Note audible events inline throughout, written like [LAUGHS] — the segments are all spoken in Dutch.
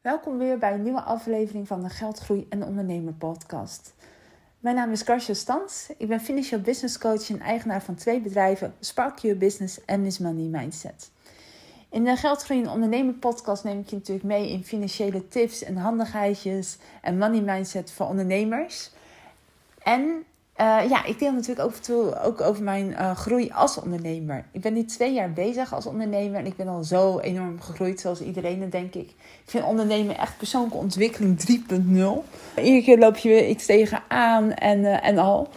Welkom weer bij een nieuwe aflevering van de Geldgroei en Ondernemer podcast. Mijn naam is Karsja Stans. Ik ben financial business coach en eigenaar van twee bedrijven, Spark Your Business en Miss Money Mindset. In de Geldgroei en Ondernemer podcast neem ik je natuurlijk mee in financiële tips en handigheidjes en money mindset voor ondernemers. En uh, ja, ik deel natuurlijk ook, toe, ook over mijn uh, groei als ondernemer. Ik ben nu twee jaar bezig als ondernemer en ik ben al zo enorm gegroeid, zoals iedereen denk ik. Ik vind ondernemen echt persoonlijke ontwikkeling 3.0. Iedere keer loop je iets tegenaan en, uh, en al.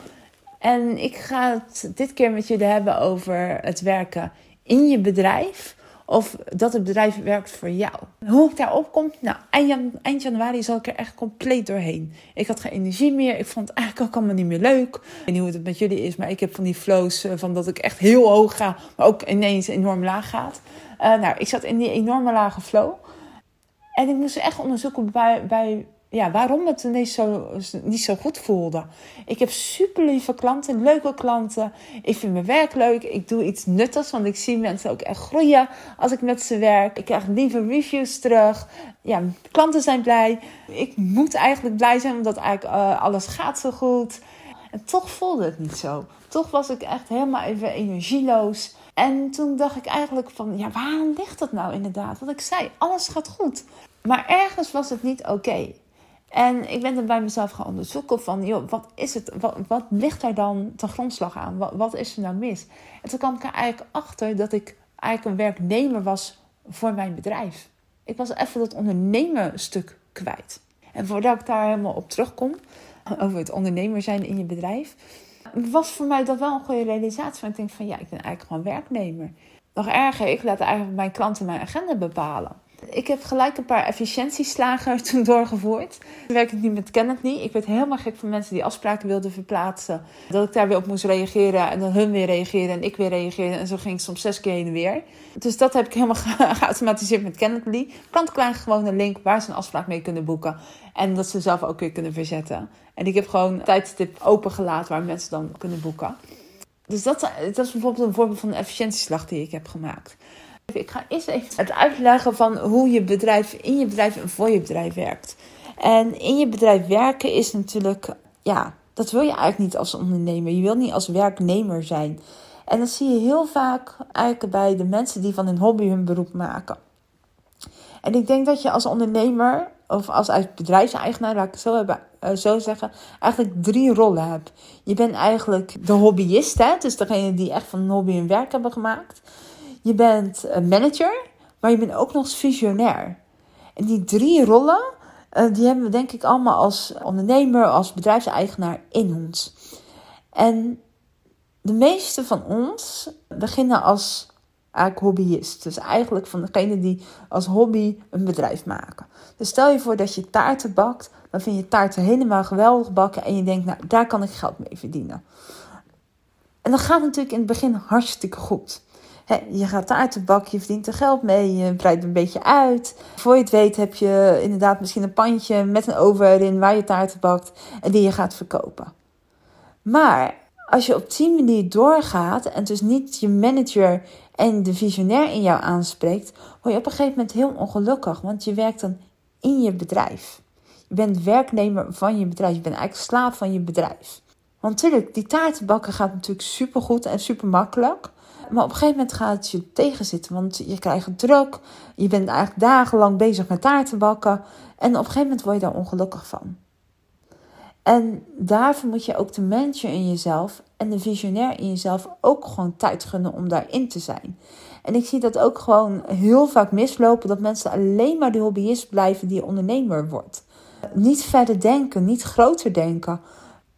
En ik ga het dit keer met jullie hebben over het werken in je bedrijf of dat het bedrijf werkt voor jou. Hoe ik daarop kom? Nou, eind, januari zat ik er echt compleet doorheen. Ik had geen energie meer. Ik vond het eigenlijk ook allemaal niet meer leuk. Ik weet niet hoe het met jullie is, maar ik heb van die flows eh, van dat ik echt heel hoog ga, maar ook ineens enorm laag gaat. Uh, nou, ik zat in die enorme lage flow. En ik moest echt onderzoeken bij, bij ja, waarom het niet zo, niet zo goed voelde. Ik heb super lieve klanten, leuke klanten. Ik vind mijn werk leuk. Ik doe iets nuttigs, want ik zie mensen ook echt groeien als ik met ze werk. Ik krijg lieve reviews terug. Ja, klanten zijn blij. Ik moet eigenlijk blij zijn, omdat eigenlijk uh, alles gaat zo goed. En toch voelde het niet zo. Toch was ik echt helemaal even energieloos. En toen dacht ik eigenlijk van, ja, waarom ligt dat nou inderdaad? Want ik zei, alles gaat goed. Maar ergens was het niet oké. En ik ben dan bij mezelf gaan onderzoeken van, joh, wat is het? Wat, ligt daar dan ten grondslag aan? Wat, wat, is er nou mis? En toen kwam ik er eigenlijk achter dat ik eigenlijk een werknemer was voor mijn bedrijf. Ik was even dat ondernemerstuk kwijt. En voordat ik daar helemaal op terugkom, over het ondernemer zijn in je bedrijf, was voor mij dat wel een goede realisatie. Want ik denk van, ja, ik ben eigenlijk gewoon werknemer. Nog erger, ik laat eigenlijk mijn klanten mijn agenda bepalen. Ik heb gelijk een paar efficiëntieslagen [LAUGHS] toen doorgevoerd. Toen werk ik nu met Kennedy. Ik werd helemaal gek van mensen die afspraken wilden verplaatsen. Dat ik daar weer op moest reageren en dan hun weer reageren en ik weer reageren. En zo ging het soms zes keer heen en weer. Dus dat heb ik helemaal [LAUGHS] geautomatiseerd met Kennedy. Krijgen gewoon een link waar ze een afspraak mee kunnen boeken. En dat ze zelf ook weer kunnen verzetten. En ik heb gewoon een tijdstip opengelaten waar mensen dan kunnen boeken. Dus dat, dat is bijvoorbeeld een voorbeeld van een efficiëntieslag die ik heb gemaakt. Ik ga eerst even het uitleggen van hoe je bedrijf in je bedrijf en voor je bedrijf werkt. En in je bedrijf werken is natuurlijk, ja, dat wil je eigenlijk niet als ondernemer. Je wil niet als werknemer zijn. En dat zie je heel vaak eigenlijk bij de mensen die van hun hobby hun beroep maken. En ik denk dat je als ondernemer of als bedrijfseigenaar, laat ik het zo, hebben, uh, zo zeggen, eigenlijk drie rollen hebt. Je bent eigenlijk de hobbyist, hè? dus degene die echt van een hobby een werk hebben gemaakt. Je bent manager, maar je bent ook nog eens visionair. En die drie rollen, uh, die hebben we denk ik allemaal als ondernemer, als bedrijfseigenaar in ons. En de meeste van ons beginnen als eigenlijk hobbyist. Dus eigenlijk van degene die als hobby een bedrijf maken. Dus stel je voor dat je taarten bakt, dan vind je taarten helemaal geweldig bakken en je denkt, nou daar kan ik geld mee verdienen. En dat gaat natuurlijk in het begin hartstikke goed je gaat taarten bakken, je verdient er geld mee, je breidt een beetje uit. Voor je het weet heb je inderdaad misschien een pandje met een oven erin waar je taarten bakt en die je gaat verkopen. Maar als je op die manier doorgaat en dus niet je manager en de visionair in jou aanspreekt, word je op een gegeven moment heel ongelukkig, want je werkt dan in je bedrijf. Je bent werknemer van je bedrijf, je bent eigenlijk slaaf van je bedrijf. Want natuurlijk, die taartenbakken gaat natuurlijk super goed en super makkelijk. Maar op een gegeven moment gaat het je tegenzitten, want je krijgt druk. Je bent eigenlijk dagenlang bezig met taarten bakken. En op een gegeven moment word je daar ongelukkig van. En daarvoor moet je ook de manager in jezelf en de visionair in jezelf ook gewoon tijd gunnen om daarin te zijn. En ik zie dat ook gewoon heel vaak mislopen, dat mensen alleen maar de hobbyist blijven die ondernemer wordt. Niet verder denken, niet groter denken.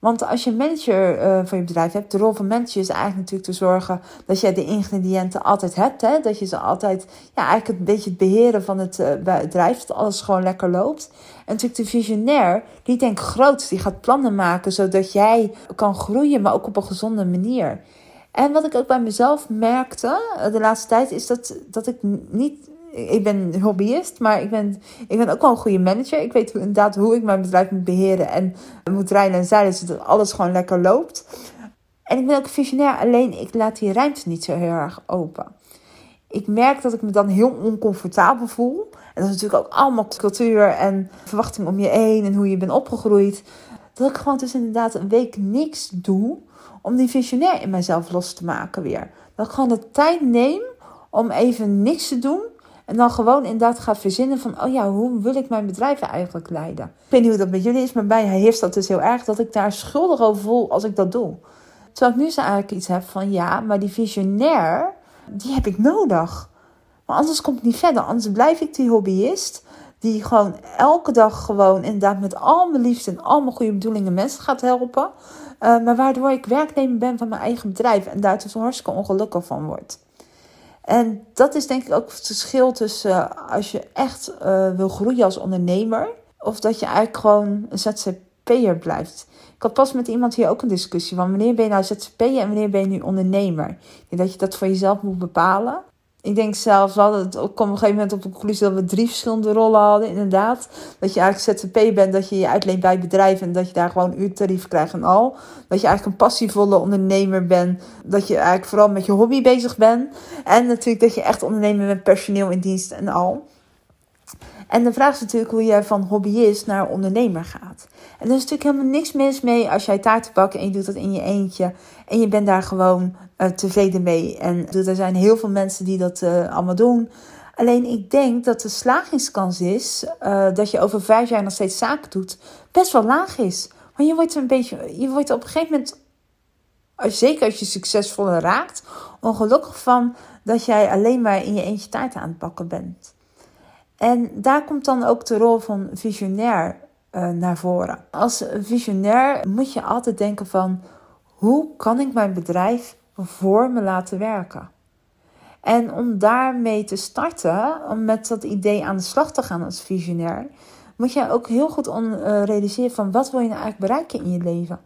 Want als je manager uh, van je bedrijf hebt, de rol van manager is eigenlijk natuurlijk te zorgen dat je de ingrediënten altijd hebt. Hè? Dat je ze altijd, ja, eigenlijk een beetje het beheren van het uh, bedrijf, dat alles gewoon lekker loopt. En natuurlijk de visionair, die denkt groot, die gaat plannen maken zodat jij kan groeien, maar ook op een gezonde manier. En wat ik ook bij mezelf merkte eh, de laatste tijd, is dat, dat ik niet ik ben hobbyist, maar ik ben, ik ben ook wel een goede manager. Ik weet inderdaad hoe ik mijn bedrijf moet beheren en moet rijden en zeilen, zodat alles gewoon lekker loopt. En ik ben ook visionair, alleen ik laat die ruimte niet zo heel erg open. ik merk dat ik me dan heel oncomfortabel voel. En dat is natuurlijk ook allemaal cultuur en verwachting om je heen en hoe je bent opgegroeid. Dat ik gewoon dus inderdaad een week niks doe om die visionair in mezelf los te maken weer. Dat ik gewoon de tijd neem om even niks te doen. En dan gewoon inderdaad ga verzinnen van, oh ja, hoe wil ik mijn bedrijf eigenlijk leiden? Ik weet niet hoe dat met jullie is, maar bij heeft dat dus heel erg dat ik daar schuldig over voel als ik dat doe. Terwijl ik nu zo eigenlijk iets heb van, ja, maar die visionair, die heb ik nodig. Maar anders kom ik niet verder. Anders blijf ik die hobbyist. Die gewoon elke dag gewoon inderdaad met al mijn liefde en al mijn goede bedoelingen mensen gaat helpen. Uh, maar waardoor ik werknemer ben van mijn eigen bedrijf. En daar dus hartstikke ongelukkig van word. En dat is denk ik ook het verschil tussen uh, als je echt uh, wil groeien als ondernemer. Of dat je eigenlijk gewoon een ZZP'er blijft. Ik had pas met iemand hier ook een discussie van wanneer ben je nou ZZP'er en wanneer ben je nu ondernemer. Dat je dat voor jezelf moet bepalen. Ik denk zelfs, we hadden het ook op een gegeven moment op de conclusie dat we drie verschillende rollen hadden, inderdaad. Dat je eigenlijk ZZP bent, dat je je uitleent bij bedrijven en dat je daar gewoon uurtarief krijgt en al. Dat je eigenlijk een passievolle ondernemer bent, dat je eigenlijk vooral met je hobby bezig bent. En natuurlijk dat je echt ondernemer bent, personeel in dienst en al. En de vraag is natuurlijk hoe je van hobbyist naar ondernemer gaat. En er is natuurlijk helemaal niks mis mee als jij taart bakken en je doet dat in je eentje. En je bent daar gewoon uh, tevreden mee. En er zijn heel veel mensen die dat uh, allemaal doen. Alleen ik denk dat de slagingskans is uh, dat je over vijf jaar nog steeds zaken doet, best wel laag is. Want je wordt een beetje, je wordt op een gegeven moment, zeker als je succesvoller raakt, ongelukkig van dat jij alleen maar in je eentje taart aan het bakken bent. En daar komt dan ook de rol van visionair uh, naar voren. Als visionair moet je altijd denken van hoe kan ik mijn bedrijf voor me laten werken? En om daarmee te starten, om met dat idee aan de slag te gaan als visionair, moet je ook heel goed uh, realiseren van wat wil je nou eigenlijk bereiken in je leven.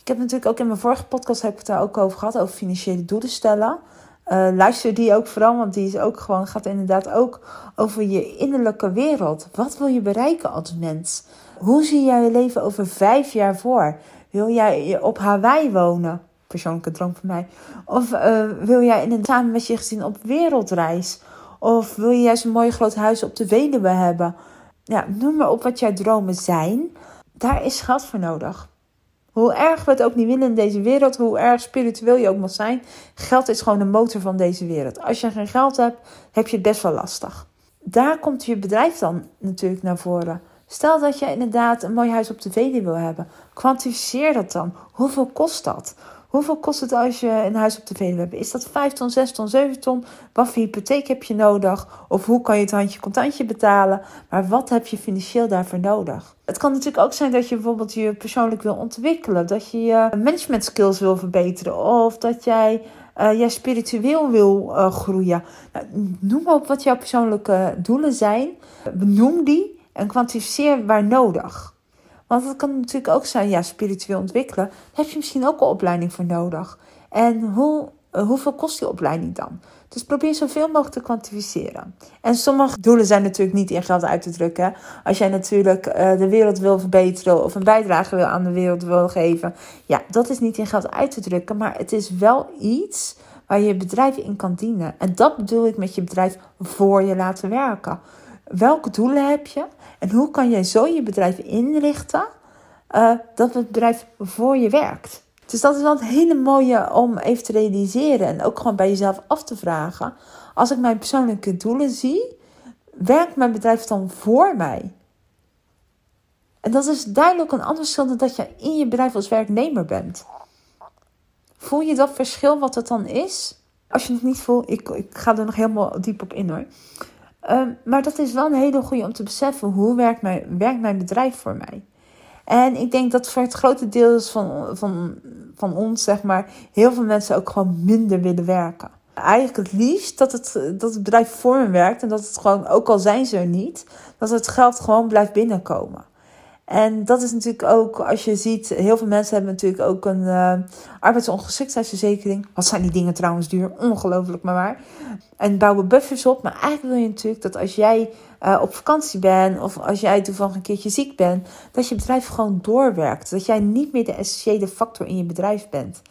Ik heb natuurlijk ook in mijn vorige podcast heb ik het daar ook over gehad, over financiële doelen stellen. Uh, luister die ook vooral, want die is ook gewoon, gaat inderdaad ook over je innerlijke wereld. Wat wil je bereiken als mens? Hoe zie jij je leven over vijf jaar voor? Wil jij op Hawaii wonen? Persoonlijke droom van mij. Of uh, wil jij in een, samen met je gezin op wereldreis? Of wil je juist een mooi groot huis op de Veluwe hebben? Ja, noem maar op wat jouw dromen zijn. Daar is geld voor nodig. Hoe erg we het ook niet willen in deze wereld, hoe erg spiritueel je ook mag zijn, geld is gewoon de motor van deze wereld. Als je geen geld hebt, heb je het best wel lastig. Daar komt je bedrijf dan natuurlijk naar voren. Stel dat je inderdaad een mooi huis op de Veluwe wil hebben. Kwantificeer dat dan. Hoeveel kost dat? Hoeveel kost het als je een huis op de Veluwe hebt? Is dat 5 ton, 6 ton, 7 ton? Wat voor hypotheek heb je nodig? Of hoe kan je het handje contantje betalen? Maar wat heb je financieel daarvoor nodig? Het kan natuurlijk ook zijn dat je bijvoorbeeld je persoonlijk wil ontwikkelen. Dat je je management skills wil verbeteren. Of dat jij uh, spiritueel wil uh, groeien. Nou, noem op wat jouw persoonlijke doelen zijn. Benoem die en kwantificeer waar nodig. Want het kan natuurlijk ook zijn, ja, spiritueel ontwikkelen. Daar heb je misschien ook een opleiding voor nodig. En hoe, uh, hoeveel kost die opleiding dan? Dus probeer zoveel mogelijk te kwantificeren. En sommige doelen zijn natuurlijk niet in geld uit te drukken. Als jij natuurlijk uh, de wereld wil verbeteren of een bijdrage wil aan de wereld wil geven. Ja, dat is niet in geld uit te drukken. Maar het is wel iets waar je bedrijf in kan dienen. En dat bedoel ik met je bedrijf voor je laten werken. Welke doelen heb je? En hoe kan jij zo je bedrijf inrichten uh, dat het bedrijf voor je werkt? Dus dat is wel een hele mooie om even te realiseren en ook gewoon bij jezelf af te vragen. Als ik mijn persoonlijke doelen zie, werkt mijn bedrijf dan voor mij? En dat is duidelijk een ander verschil dan dat je in je bedrijf als werknemer bent. Voel je dat verschil wat het dan is? Als je het niet voelt, ik, ik ga er nog helemaal diep op in hoor. Um, maar dat is wel een hele goede om te beseffen. Hoe werkt mijn, werkt mijn bedrijf voor mij? En ik denk dat voor het grote deel van, van, van ons, zeg maar, heel veel mensen ook gewoon minder willen werken. Eigenlijk het liefst dat het, dat het bedrijf voor me werkt en dat het gewoon, ook al zijn ze er niet, dat het geld gewoon blijft binnenkomen. En dat is natuurlijk ook, als je ziet, heel veel mensen hebben natuurlijk ook een uh, arbeidsongeschiktheidsverzekering. Wat zijn die dingen trouwens duur? Ongelooflijk maar waar. En bouwen buffers op. Maar eigenlijk wil je natuurlijk dat als jij uh, op vakantie bent of als jij toevallig een keertje ziek bent, dat je bedrijf gewoon doorwerkt. Dat jij niet meer de essentiële factor in je bedrijf bent.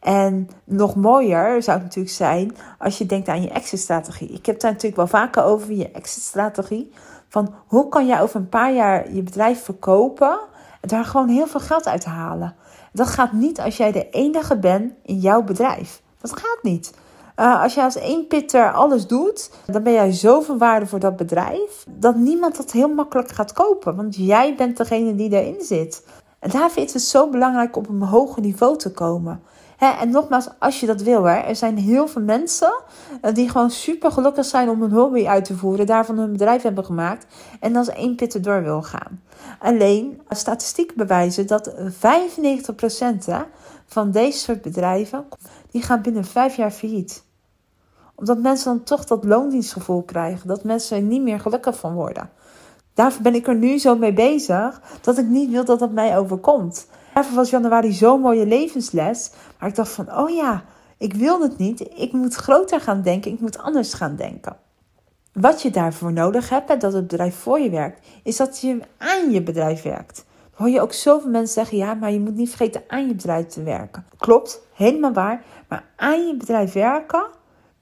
En nog mooier zou het natuurlijk zijn als je denkt aan je exit-strategie. Ik heb daar natuurlijk wel vaker over, je exit-strategie. Van hoe kan jij over een paar jaar je bedrijf verkopen en daar gewoon heel veel geld uit halen. Dat gaat niet als jij de enige bent in jouw bedrijf. Dat gaat niet. Uh, als je als één pitter alles doet, dan ben jij zoveel waarde voor dat bedrijf dat niemand dat heel makkelijk gaat kopen. Want jij bent degene die erin zit. En daarvoor is het zo belangrijk op een hoger niveau te komen. En nogmaals, als je dat wil, hè, er zijn heel veel mensen eh, die gewoon super gelukkig zijn om hun hobby uit te voeren, daarvan hun bedrijf hebben gemaakt en als één pitter door wil gaan. Alleen, statistieken bewijzen dat 95% hè, van deze soort bedrijven, die gaan binnen vijf jaar failliet. Omdat mensen dan toch dat loondienstgevoel krijgen, dat mensen er niet meer gelukkig van worden. Daarvoor ben ik er nu zo mee bezig dat ik niet wil dat dat mij overkomt. Daarvoor was januari zo'n mooie levensles. Maar ik dacht van, oh ja, ik wil het niet. Ik moet groter gaan denken. Ik moet anders gaan denken. Wat je daarvoor nodig hebt, en dat het bedrijf voor je werkt, is dat je aan je bedrijf werkt. Hoor je ook zoveel mensen zeggen, ja, maar je moet niet vergeten aan je bedrijf te werken. Klopt, helemaal waar. Maar aan je bedrijf werken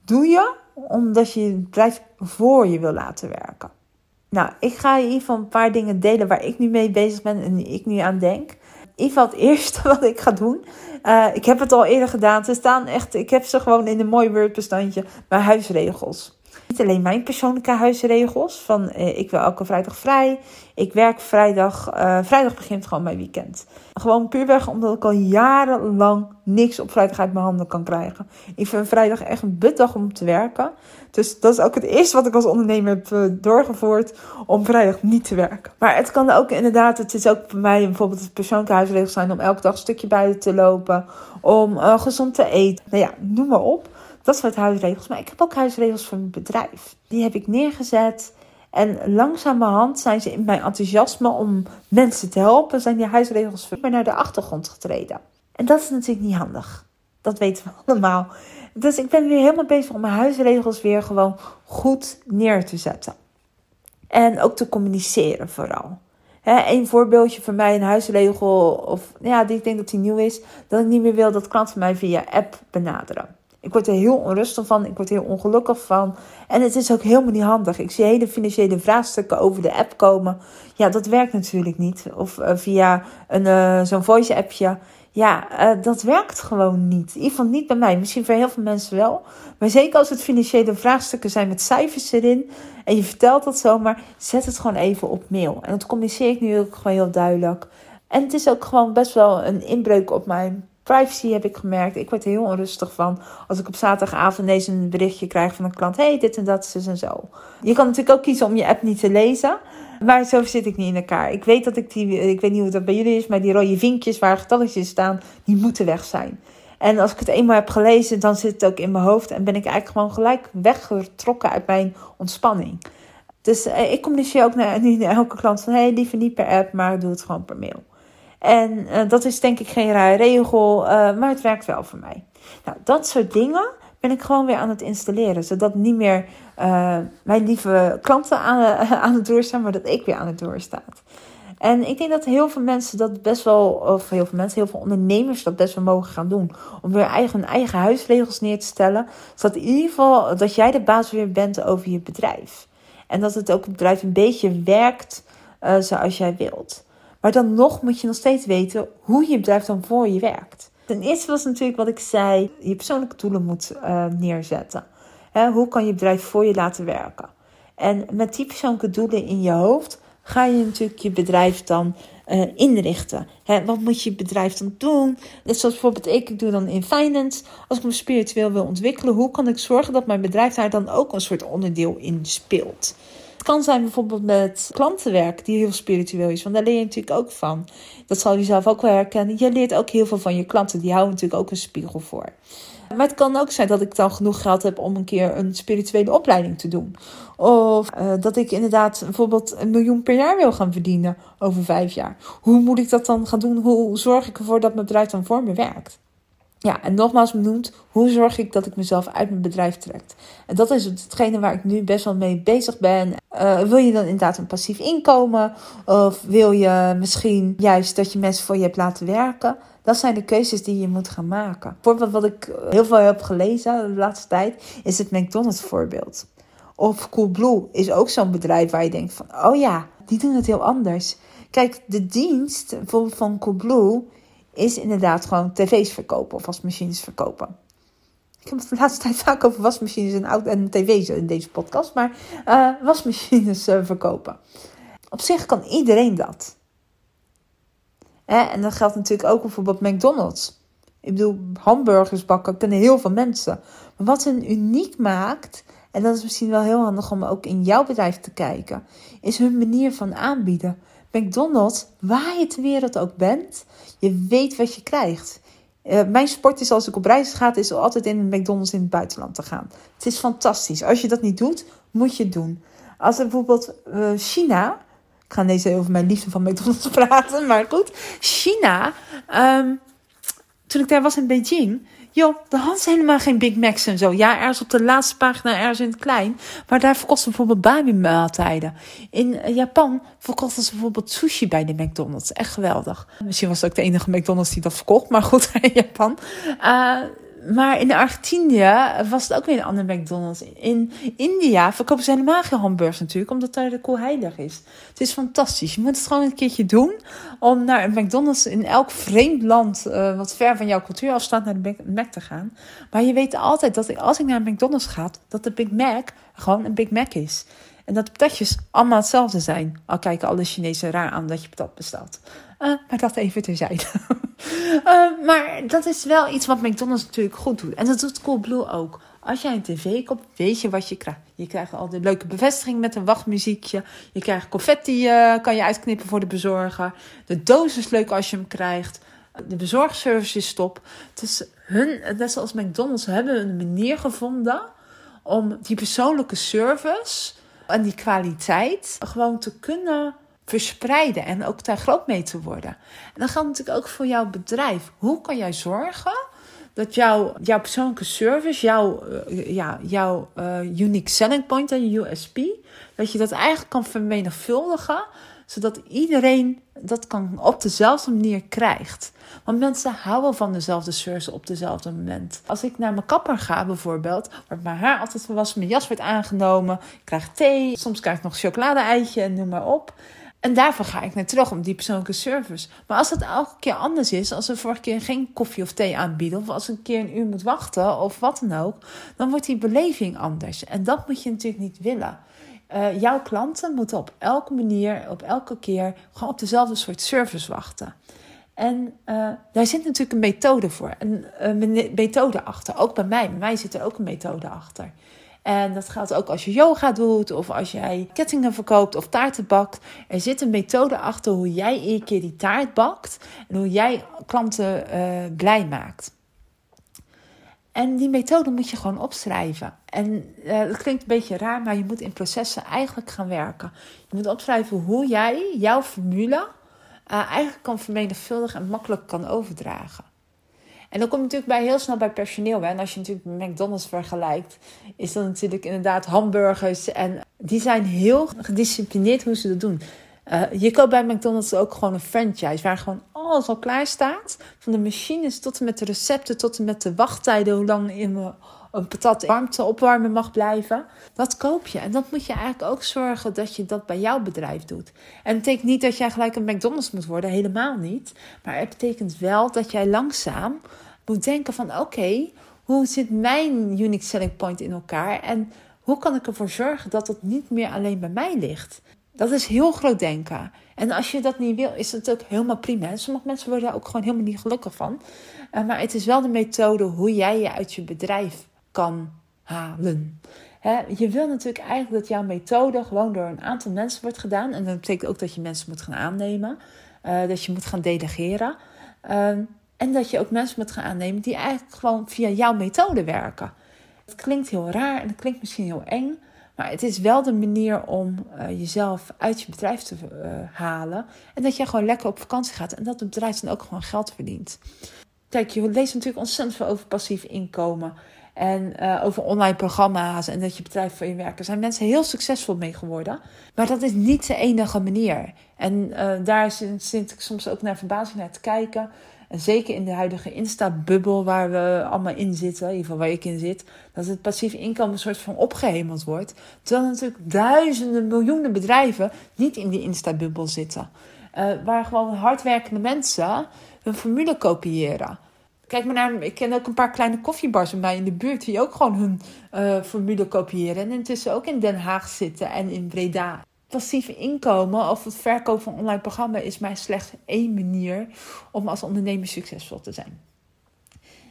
doe je omdat je je bedrijf voor je wil laten werken. Nou, ik ga je in een paar dingen delen waar ik nu mee bezig ben en die ik nu aan denk. Geval het eerste [LAUGHS] wat ik ga doen. Uh, ik heb het al eerder gedaan. Ze staan echt, ik heb ze gewoon in een mooi Word-bestandje. Mijn huisregels. Niet alleen mijn persoonlijke huisregels. Van eh, ik wil elke vrijdag vrij. Ik werk vrijdag. Uh, vrijdag begint gewoon mijn weekend. Gewoon puurweg omdat ik al jarenlang niks op vrijdag uit mijn handen kan krijgen. Ik vind vrijdag echt een butdag om te werken. Dus dat is ook het eerste wat ik als ondernemer heb uh, doorgevoerd. Om vrijdag niet te werken. Maar het kan ook inderdaad. Het is ook voor mij bijvoorbeeld het persoonlijke huisregels zijn. Om elke dag een stukje buiten te lopen. Om gezond te eten. Nou ja, noem maar op. Dat soort huisregels. Maar ik heb ook huisregels voor mijn bedrijf. Die heb ik neergezet. En langzamerhand zijn ze in mijn enthousiasme om mensen te helpen, zijn die huisregels mij naar de achtergrond getreden. En dat is natuurlijk niet handig. Dat weten we [LAUGHS] allemaal. Dus ik ben weer helemaal bezig om mijn huisregels weer gewoon goed neer te zetten. En ook te communiceren vooral. een voorbeeldje van mij, een huisregel, of ja, die ik denk dat die nieuw is, dat ik niet meer wil dat klanten mij via app benaderen. Ik word er heel onrustig van. Ik word heel ongelukkig van. En het is ook helemaal niet handig. Ik zie hele financiële vraagstukken over de app komen. Ja, dat werkt natuurlijk niet. Of uh, via een, uh, zo'n voice appje. Ja, uh, dat werkt gewoon niet. In ieder geval niet bij mij. Misschien voor heel veel mensen wel. Maar zeker als het financiële vraagstukken zijn met cijfers erin. En je vertelt dat zomaar. Zet het gewoon even op mail. En dat communiceer ik nu ook gewoon heel duidelijk. En het is ook gewoon best wel een inbreuk op mijn privacy heb ik gemerkt. Ik word er heel onrustig van als ik op zaterdagavond ineens een berichtje krijg van een klant. hey, dit en dat, zus en zo. Je kan natuurlijk ook kiezen om je app niet te lezen. Maar zo zit ik niet in elkaar. Ik weet dat ik die, ik weet niet hoe dat bij jullie is, maar die rode vinkjes waar getalletjes staan, die moeten weg zijn. En als ik het eenmaal heb gelezen, dan zit het ook in mijn hoofd en ben ik eigenlijk gewoon gelijk weggetrokken uit mijn ontspanning. Dus eh, ik communiceer ook naar, nu naar elke klant van, hey, liever niet per app, maar doe het gewoon per mail. En uh, dat is denk ik geen rare regel, uh, maar het werkt wel voor mij. Nou, dat soort dingen ben ik gewoon weer aan het installeren. Zodat niet meer uh, mijn lieve klanten aan, [LAUGHS] aan het doorstaan, maar dat ik weer aan het doorstaat. En ik denk dat heel veel mensen dat best wel, of heel veel mensen, heel veel ondernemers dat best wel mogen gaan doen. Om weer eigen, hun eigen huisregels neer te stellen. Zodat in ieder geval dat jij de baas weer bent over je bedrijf. En dat het ook het bedrijf een beetje werkt zoals jij wilt. Maar dan nog moet je nog steeds weten hoe je bedrijf dan voor je werkt. Ten eerste was natuurlijk wat ik zei, je persoonlijke doelen moet uh, neerzetten. hoe kan je bedrijf voor je laten werken? En met die persoonlijke doelen in je hoofd ga je natuurlijk je bedrijf dan uh, inrichten. wat moet je bedrijf dan doen? Net zoals bijvoorbeeld ik, ik doe dan in finance. Als ik me spiritueel wil ontwikkelen, hoe kan ik zorgen dat mijn bedrijf daar dan ook een soort onderdeel in speelt? Kan zijn bijvoorbeeld met klantenwerk, die heel spiritueel is. Want daar leer je natuurlijk ook van. Dat zal je zelf ook wel herkennen. Je leert ook heel veel van je klanten. Die houden natuurlijk ook een spiegel voor. Maar het kan ook zijn dat ik dan genoeg geld heb om een keer een spirituele opleiding te doen. Of uh, dat ik inderdaad bijvoorbeeld een miljoen per jaar wil gaan verdienen over vijf jaar. Hoe moet ik dat dan gaan doen? Hoe zorg ik ervoor dat mijn bedrijf dan voor me werkt? Ja, en nogmaals benoemd, hoe zorg ik dat ik mezelf uit mijn bedrijf trek? En dat is hetgene waar ik nu best wel mee bezig ben. Uh, wil je dan inderdaad een passief inkomen? Of wil je misschien juist dat je mensen voor je hebt laten werken? Dat zijn de keuzes die je moet gaan maken. Bijvoorbeeld wat ik heel veel heb gelezen de laatste tijd, is het McDonald's voorbeeld. Of Coolblue is ook zo'n bedrijf waar je denkt van, oh ja, die doen het heel anders. Kijk, de dienst bijvoorbeeld van Coolblue is inderdaad gewoon tv's verkopen of wasmachines verkopen. Ik heb de laatste tijd vaak over wasmachines en, en tv's in deze podcast, maar uh, wasmachines uh, verkopen. Op zich kan iedereen dat. En dat geldt natuurlijk ook bijvoorbeeld McDonald's. Ik bedoel, hamburgers bakken kunnen heel veel mensen. Maar wat hen uniek maakt, en dat is misschien wel heel handig om ook in jouw bedrijf te kijken, is hun manier van aanbieden. McDonald's, waar je ter wereld ook bent, je weet wat je krijgt. Uh, mijn sport is als ik op reis ga, is altijd in een McDonald's in het buitenland te gaan. Het is fantastisch. Als je dat niet doet, moet je het doen. Als bijvoorbeeld uh, China, ik ga deze over mijn liefde van McDonald's [LAUGHS] praten, maar goed. China, um, toen ik daar was in Beijing, joh, de hadden ze helemaal geen Big Macs en zo. Ja, ergens op de laatste pagina, ergens in het klein. Maar daar verkochten ze bijvoorbeeld Bami-maaltijden. In eh, Japan verkochten ze bijvoorbeeld sushi bij de McDonald's. Echt geweldig. Misschien was het ook de enige McDonald's die dat verkocht, maar goed, [LAUGHS] in Japan. Uh, maar in Argentinië was het ook weer een andere McDonald's. In India verkopen ze helemaal geen hamburgers natuurlijk, omdat daar de kool heilig is. Het is fantastisch. Je moet het gewoon een keertje doen om naar een McDonald's in elk vreemd land uh, wat ver van jouw cultuur afstaat naar de Mac te gaan. Maar je weet altijd dat als ik naar een McDonald's ga, dat de Big Mac gewoon een Big Mac is. En dat de patatjes allemaal hetzelfde zijn. Al kijken alle Chinezen raar aan dat je patat bestelt. Uh, maar dat even terzijde. uh, [LAUGHS] maar dat is wel iets wat McDonald's natuurlijk goed doet. En dat doet Coolblue ook. Als jij een tv koopt, weet je wat je krijgt. Je krijgt al de leuke bevestiging met een wachtmuziekje. Je krijgt confetti, uh, kan je uitknippen voor de bezorger. De doos is leuk als je hem krijgt. De bezorgservice is top. Dus hun, net zoals McDonald's, hebben een manier gevonden om die persoonlijke service en die kwaliteit gewoon te kunnen verspreiden en ook daar groot mee te worden. En dat geldt natuurlijk ook voor jouw bedrijf. Hoe kan jij zorgen dat jouw, jouw persoonlijke service, jouw, uh, ja, jouw uh, unique selling point en USP, dat je dat eigenlijk kan vermenigvuldigen, zodat iedereen dat kan op dezelfde manier krijgt. Want mensen houden van dezelfde service op dezelfde moment. Als ik naar mijn kapper ga bijvoorbeeld, wordt mijn haar altijd gewassen, mijn jas wordt aangenomen, ik krijg thee, soms krijg ik nog chocolade-eitje en noem maar op. En daarvoor ga ik naar terug om die persoonlijke service. Maar als het elke keer anders is, als we vorige keer geen koffie of thee aanbieden, of als een keer een uur moet wachten of wat dan ook, dan wordt die beleving anders. En dat moet je natuurlijk niet willen. Uh, jouw klanten moeten op elke manier, op elke keer, gewoon op dezelfde soort service wachten. En uh, daar zit natuurlijk een methode voor, een, een methode achter. Ook bij mij, bij mij zit er ook een methode achter. En dat geldt ook als je yoga doet of als jij kettingen verkoopt of taarten bakt. Er zit een methode achter hoe jij een keer die taart bakt en hoe jij klanten uh, blij maakt. En die methode moet je gewoon opschrijven. En uh, dat klinkt een beetje raar, maar je moet in processen eigenlijk gaan werken. Je moet opschrijven hoe jij jouw formule uh, eigenlijk kan vermenigvuldigen en makkelijk kan overdragen. En dan kom je natuurlijk bij heel snel bij personeel. Hè? En als je natuurlijk McDonald's vergelijkt, is dat natuurlijk inderdaad hamburgers. En die zijn heel gedisciplineerd hoe ze dat doen. Uh, je koopt bij McDonald's ook gewoon een franchise waar gewoon alles al klaar staat. Van de machines tot en met de recepten, tot en met de wachttijden, hoe lang in een patat warmte opwarmen mag blijven. Dat koop je. En dat moet je eigenlijk ook zorgen dat je dat bij jouw bedrijf doet. En het betekent niet dat jij gelijk een McDonald's moet worden, helemaal niet. Maar het betekent wel dat jij langzaam moet denken van oké, hoe zit mijn unique selling point in elkaar? En hoe kan ik ervoor zorgen dat het niet meer alleen bij mij ligt? Dat is heel groot denken. En als je dat niet wil, is het ook helemaal prima. Sommige mensen worden daar ook gewoon helemaal niet gelukkig van. Uh, maar het is wel de methode hoe jij je uit je bedrijf kan halen. je wil natuurlijk eigenlijk dat jouw methode gewoon door een aantal mensen wordt gedaan. En dat betekent ook dat je mensen moet gaan aannemen. Uh, dat je moet gaan delegeren. Uh, en dat je ook mensen moet gaan aannemen die eigenlijk gewoon via jouw methode werken. Het klinkt heel raar en het klinkt misschien heel eng. Maar het is wel de manier om uh, jezelf uit je bedrijf te uh, halen. En dat je gewoon lekker op vakantie gaat. En dat het bedrijf dan ook gewoon geld verdient. Kijk, je leest natuurlijk ontzettend veel over passief inkomen. En uh, over online programma's en dat je bedrijf voor je werkt. Er zijn mensen heel succesvol mee geworden. Maar dat is niet de enige manier. En daar zit ik soms ook naar verbazing naar te kijken. En zeker in de huidige Insta-bubbel waar we allemaal in zitten, in ieder geval waar ik in zit, dat het passief inkomen een soort van opgehemeld wordt. Terwijl natuurlijk duizenden, miljoenen bedrijven niet in die Insta-bubbel zitten. Uh, waar gewoon hardwerkende mensen hun formule kopiëren. Kijk maar naar, ik ken ook een paar kleine koffiebars bij mij in de buurt die ook gewoon hun uh, formule kopiëren. En intussen ook in Den Haag zitten en in Breda. Passieve inkomen of het verkopen van online programma is mij slechts één manier om als ondernemer succesvol te zijn.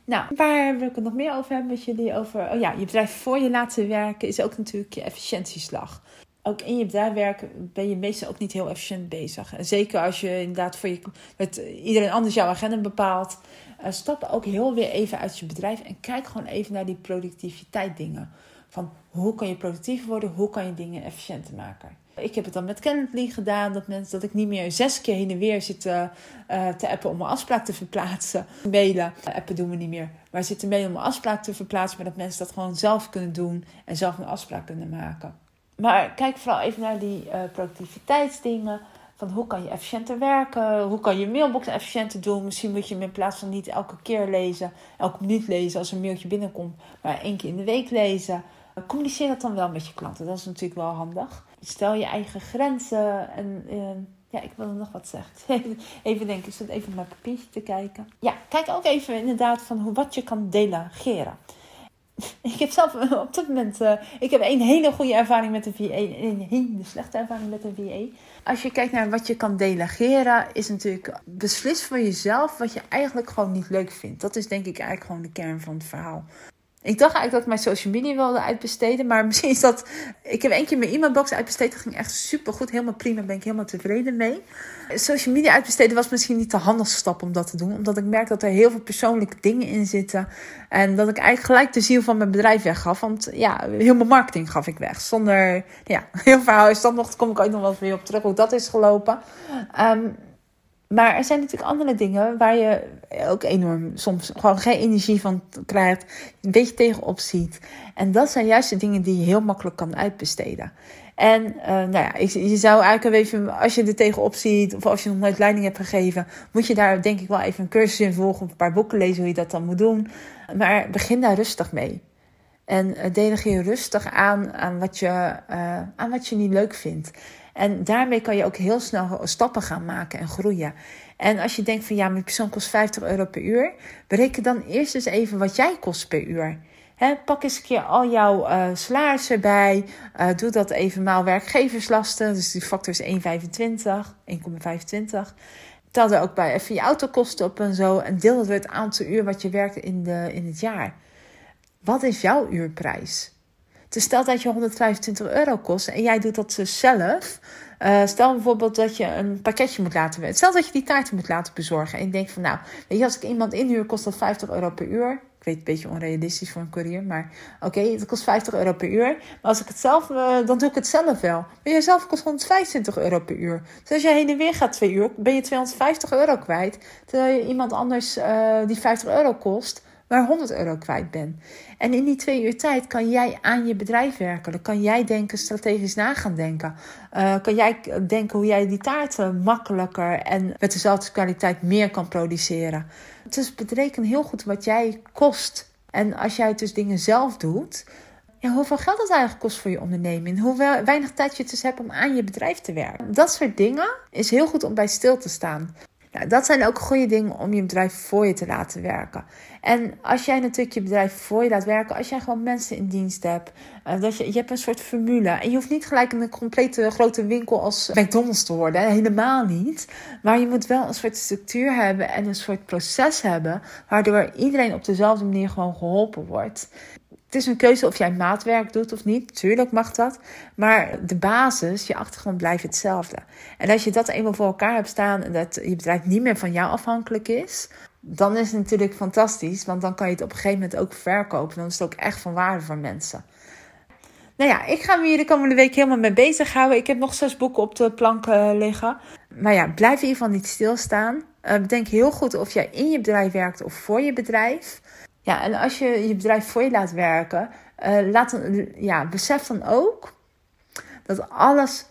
Nou, waar wil ik het nog meer over hebben met jullie? Over, oh ja, je bedrijf voor je laten werken is ook natuurlijk je efficiëntieslag ook in je bedrijf werken ben je meestal ook niet heel efficiënt bezig. Zeker als je inderdaad voor je, met iedereen anders jouw agenda bepaalt. Uh, stap ook heel weer even uit je bedrijf en kijk gewoon even naar die productiviteit dingen. Van hoe kan je productiever worden, hoe kan je dingen efficiënter maken. Ik heb het dan met Calendly gedaan, dat, mensen, dat ik niet meer zes keer heen en weer zit te appen om een afspraak te verplaatsen. Mailen, appen doen we niet meer. Maar zitten mailen om een afspraak te verplaatsen, maar dat mensen dat gewoon zelf kunnen doen en zelf een afspraak kunnen maken. Maar kijk vooral even naar die uh, productiviteitsdingen. Van hoe kan je efficiënter werken? Hoe kan je mailbox efficiënter doen? Misschien moet je hem in plaats van niet elke keer lezen, elke minuut lezen als een mailtje binnenkomt, maar één keer in de week lezen. Communiceer dat dan wel met je klanten. Dat is natuurlijk wel handig. Stel je eigen grenzen. En uh, ja, ik wilde nog wat zeggen. [LAUGHS] Even denken, ik zit even op mijn papiertje te kijken. Ja, kijk ook even inderdaad van hoe, wat je kan delegeren. [LAUGHS] Ik heb zelf op dit moment. Uh, ik heb een hele goede ervaring met een VA en een hele slechte ervaring met een VA. Als je kijkt naar wat je kan delegeren, is natuurlijk beslis voor jezelf wat je eigenlijk gewoon niet leuk vindt. Dat is denk ik eigenlijk gewoon de kern van het verhaal. Ik dacht eigenlijk dat ik mijn social media wilde uitbesteden. Maar [LAUGHS] misschien is dat. Ik heb één keer mijn e-mailbox uitbesteed. Dat ging echt super goed. Helemaal prima. Ben ik helemaal tevreden mee. Social media uitbesteden was misschien niet de handigste stap om dat te doen. Omdat ik merk dat er heel veel persoonlijke dingen in zitten. En dat ik eigenlijk gelijk de ziel van mijn bedrijf weggaf. Want ja, heel mijn marketing gaf ik weg. Zonder. Ja, [LAUGHS] heel verhaal is dat nog. Kom ik ooit nog wel eens weer op terug. Hoe dat is gelopen. Um, maar er zijn natuurlijk andere dingen waar je ook enorm soms gewoon geen energie van krijgt, een beetje tegenop ziet. En dat zijn juist de dingen die je heel makkelijk kan uitbesteden. En uh, nou ja, je zou eigenlijk even, als je er tegenop ziet, of als je nog nooit leiding hebt gegeven, moet je daar denk ik wel even een cursus in volgen, of een paar boeken lezen hoe je dat dan moet doen. Maar begin daar rustig mee. En uh, delegeer rustig aan, aan, wat je, uh, aan wat je niet leuk vindt. En daarmee kan je ook heel snel stappen gaan maken en groeien. En als je denkt van ja, mijn persoon kost 50 euro per uur, bereken dan eerst eens even wat jij kost per uur. pak eens een keer al jouw uh, salaris erbij. Uh, doe dat even maal werkgeverslasten. Dus die factor is 1,25, 1,25. Tel er ook bij even je autokosten op en zo. En deel dat door het aantal uur wat je werkt in, de, in het jaar. Wat is jouw uurprijs? Dus stel dat je 125 euro kost en jij doet dat dus zelf. Uh, stel bijvoorbeeld dat je een pakketje moet laten. Stel dat je die taarten moet laten bezorgen. En je denkt van nou, weet je, als ik iemand inhuur, kost dat 50 euro per uur. Ik weet, een beetje onrealistisch voor een courier, maar oké, het kost 50 euro per uur. Maar als ik het zelf, uh, dan doe ik het zelf wel. Maar jezelf kost 125 euro per uur. Dus als je heen en weer gaat twee uur, ben je 250 euro kwijt. Terwijl je iemand anders uh, die 50 euro kost, maar 100 euro kwijt ben. En in die twee uur tijd kan jij aan je bedrijf werken. Kan jij denken, strategisch na gaan denken. Uh, kan jij denken hoe jij die taarten makkelijker en met dezelfde kwaliteit meer kan produceren. Dus bereken heel goed wat jij kost. En als jij dus dingen zelf doet, hoeveel geld het eigenlijk kost voor je onderneming. Hoe weinig tijd je dus hebt om aan je bedrijf te werken. Dat soort dingen is heel goed om bij stil te staan. Nou, dat zijn ook goede dingen om je bedrijf voor je te laten werken. En als jij natuurlijk je bedrijf voor je laat werken, als jij gewoon mensen in dienst hebt, uh, dat je, je hebt een soort formule. En je hoeft niet gelijk een complete grote winkel als McDonald's te worden, helemaal niet. Maar je moet wel een soort structuur hebben en een soort proces hebben, waardoor iedereen op dezelfde manier gewoon geholpen wordt. Het is een keuze of jij maatwerk doet of niet. Tuurlijk mag dat. Maar de basis, je achtergrond blijft hetzelfde. En als je dat eenmaal voor elkaar hebt staan en dat je bedrijf niet meer van jou afhankelijk is, dan is het natuurlijk fantastisch. Want dan kan je het op een gegeven moment ook verkopen. Dan is het ook echt van waarde voor mensen. Nou ja, ik ga me hier de komende week helemaal mee bezighouden. Ik heb nog zes boeken op de plank uh, liggen. Maar ja, blijf in ieder geval niet stilstaan. Uh, bedenk heel goed of jij in je bedrijf werkt of voor je bedrijf. Ja, en als je je bedrijf voor je laat werken, uh, laat ja, besef dan ook dat alles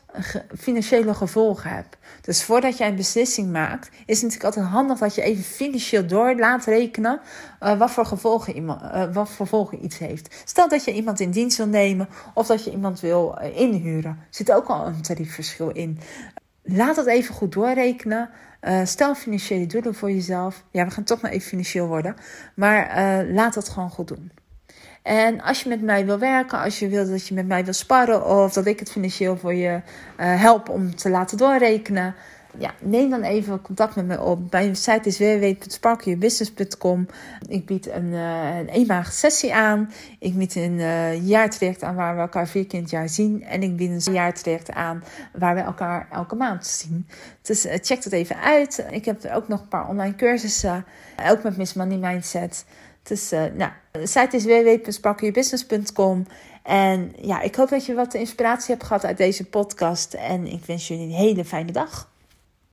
financiële gevolgen hebt. Dus voordat jij een beslissing maakt, is het natuurlijk altijd handig dat je even financieel door laat rekenen uh, wat, voor gevolgen iemand, uh, wat voor gevolgen iets heeft. Stel dat je iemand in dienst wil nemen of dat je iemand wil inhuren. Er zit ook al een tariefverschil in. Laat dat even goed doorrekenen. stel financiële doelen voor jezelf. Ja, we gaan toch maar even financieel worden. Maar laat dat gewoon goed doen. En als je met mij wil werken, als je wil dat je met mij wil sparren of dat ik het financieel voor je uh, help om te laten doorrekenen, ja, neem dan even contact met me op. Mijn site is www.sparkyourbusiness.com. Ik bied een, uh, een eenmalige sessie aan. Ik bied een uh, jaartraject aan waar we elkaar vier jaar zien. En ik bied een jaartraject aan waar we elkaar elke maand zien. Dus uh, check dat even uit. Ik heb ook nog een paar online cursussen. Ook met Miss Money Mindset. Dus nou, de site is www.sparkyourbusiness.com. En ja, ik hoop dat je wat inspiratie hebt gehad uit deze podcast. En ik wens jullie een hele fijne dag.